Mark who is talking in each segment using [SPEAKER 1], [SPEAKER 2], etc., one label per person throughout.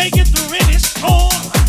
[SPEAKER 1] make it through any storm,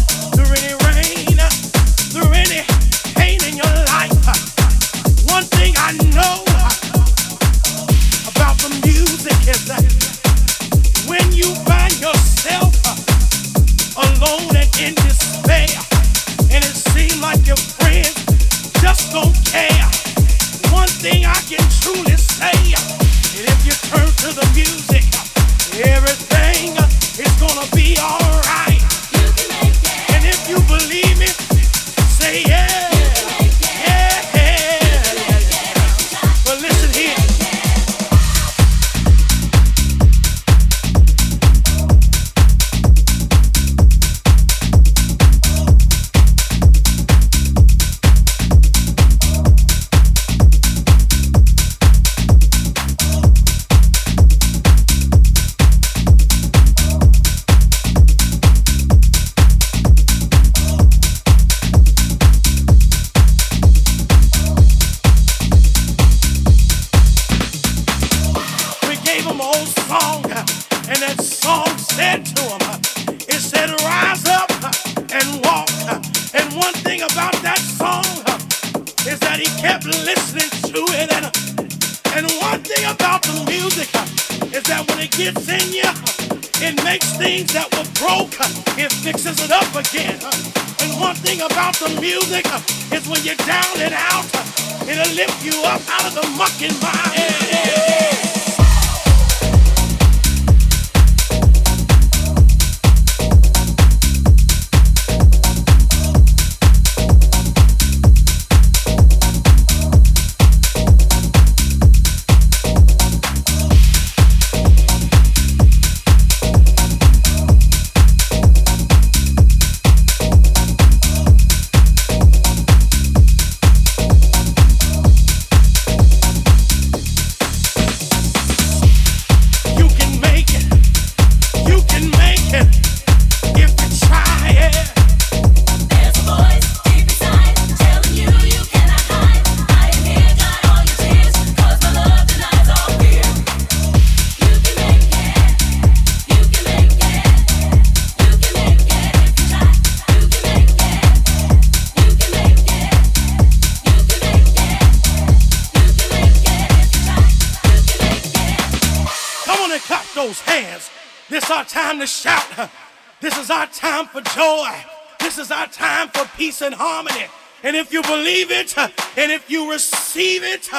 [SPEAKER 1] and harmony. And if you believe it and if you receive it,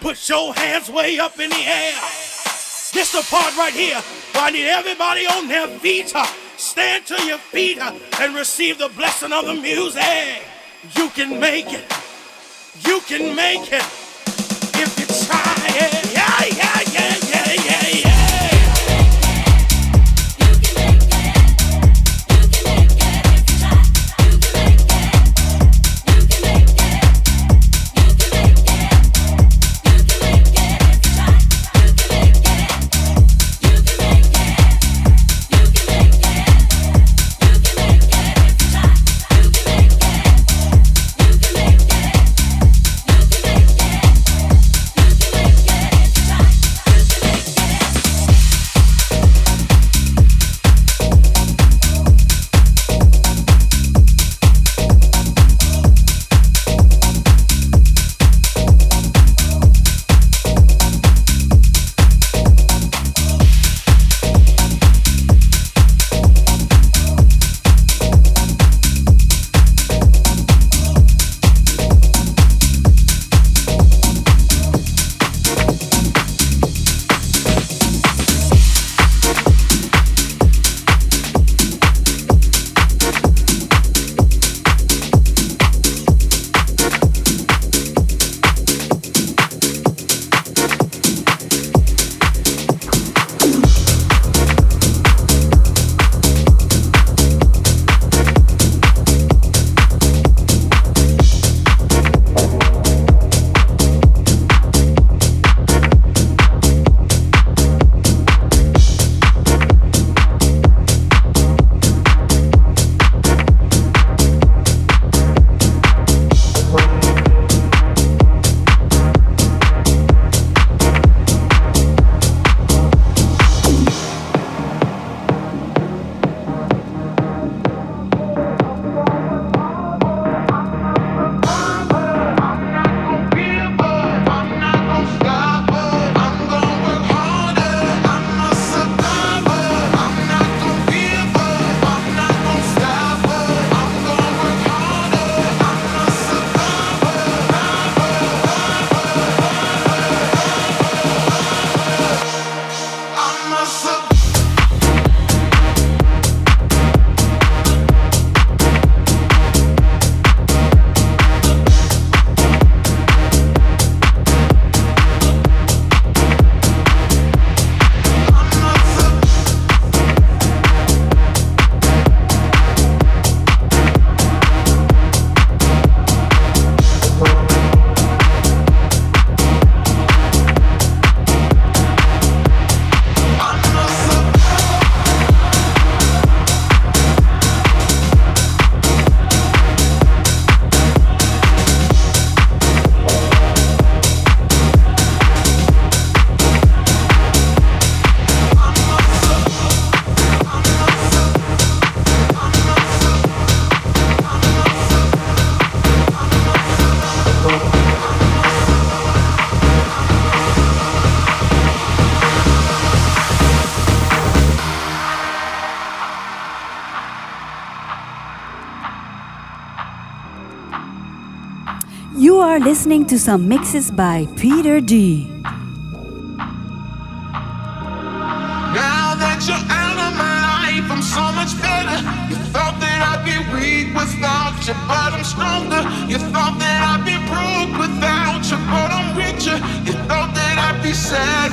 [SPEAKER 1] put your hands way up in the air. This the part right here where I need everybody on their feet. Stand to your feet and receive the blessing of the music. You can make it. You can make it if you try it.
[SPEAKER 2] To some mixes by Peter D.
[SPEAKER 3] Now that you're out of my life, I'm so much better. You thought that I'd be weak without you, but I'm stronger. You thought that I'd be broke without you, but I'm richer. You thought that I'd be sad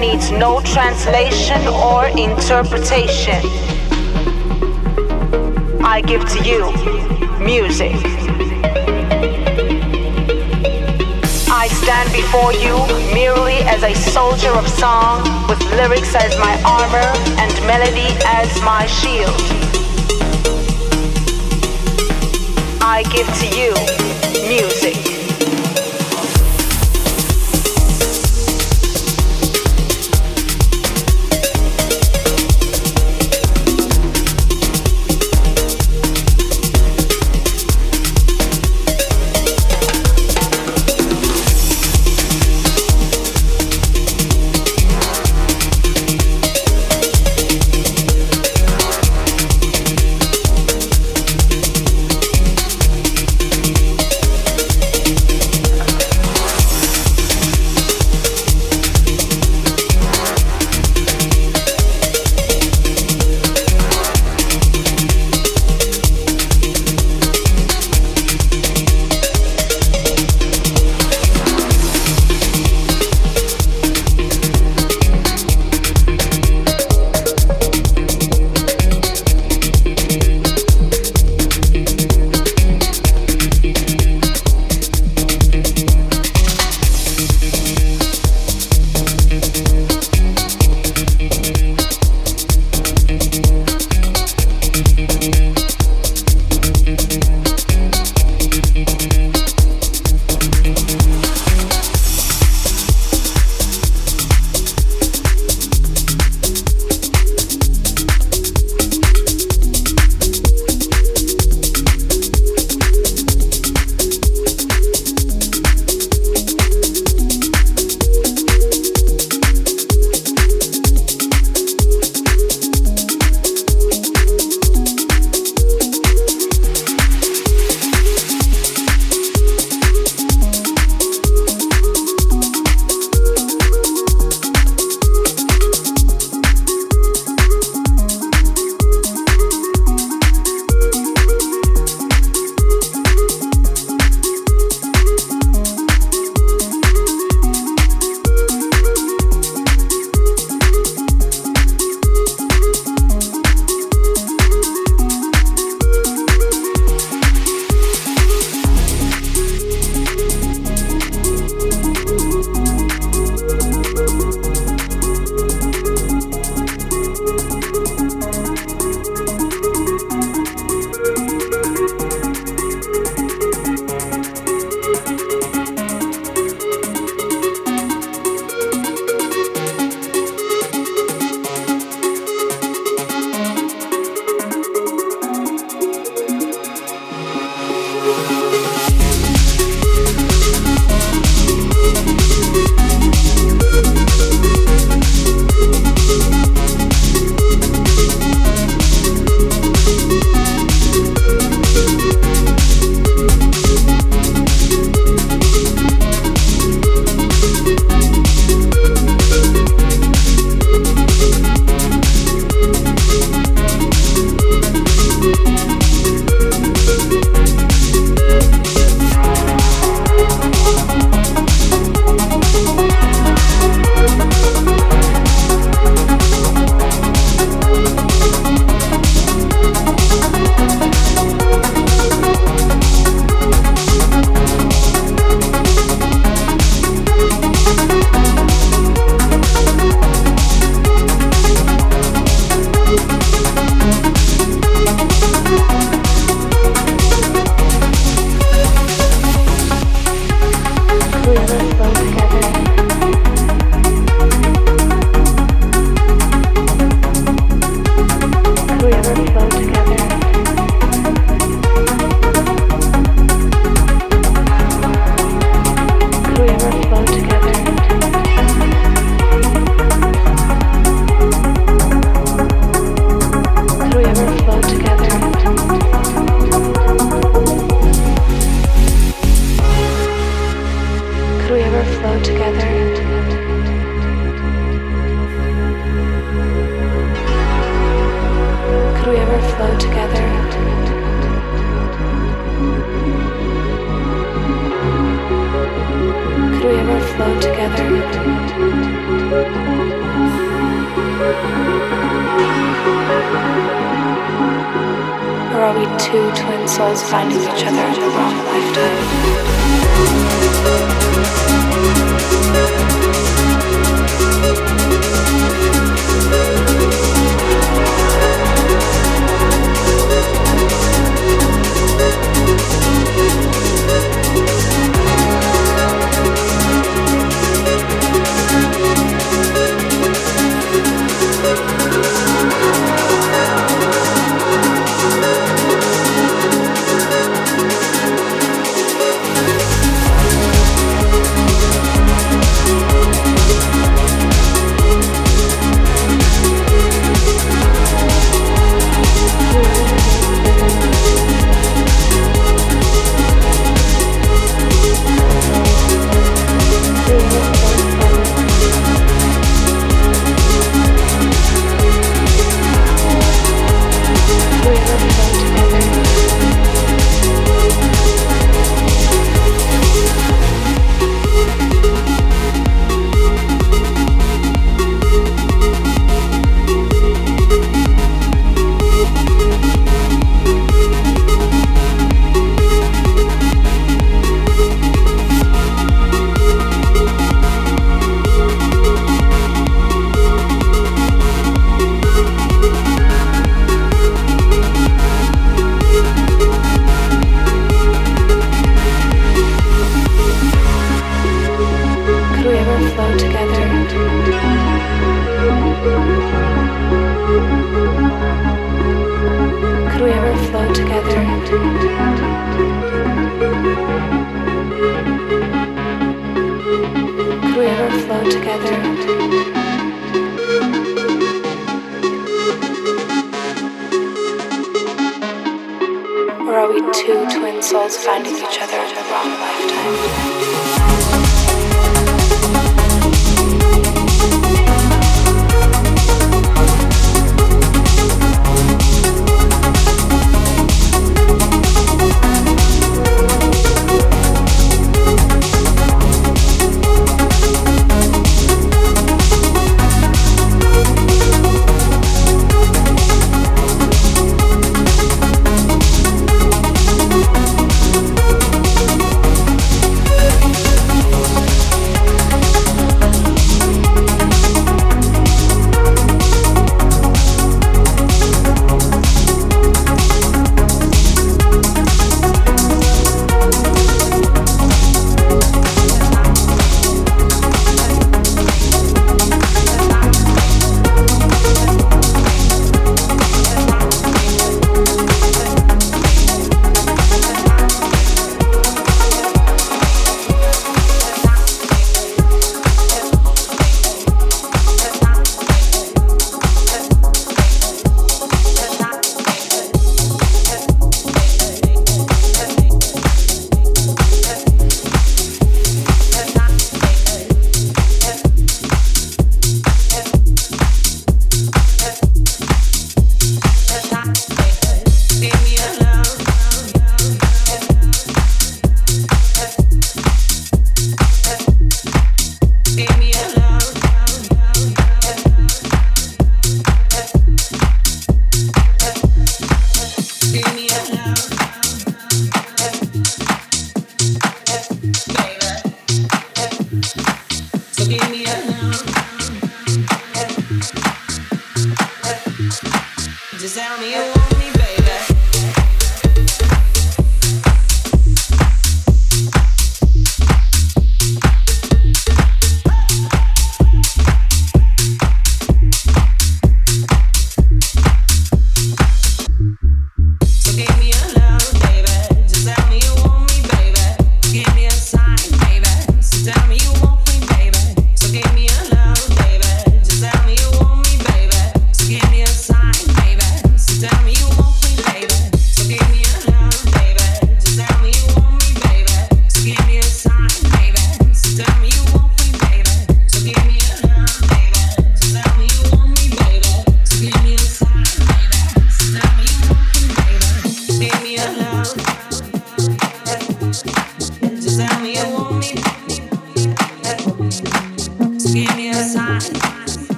[SPEAKER 4] needs no translation or interpretation. I give to you music. I stand before you merely as a soldier of song, with lyrics as my armor and melody as my shield. I give to you music.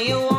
[SPEAKER 5] you
[SPEAKER 6] want.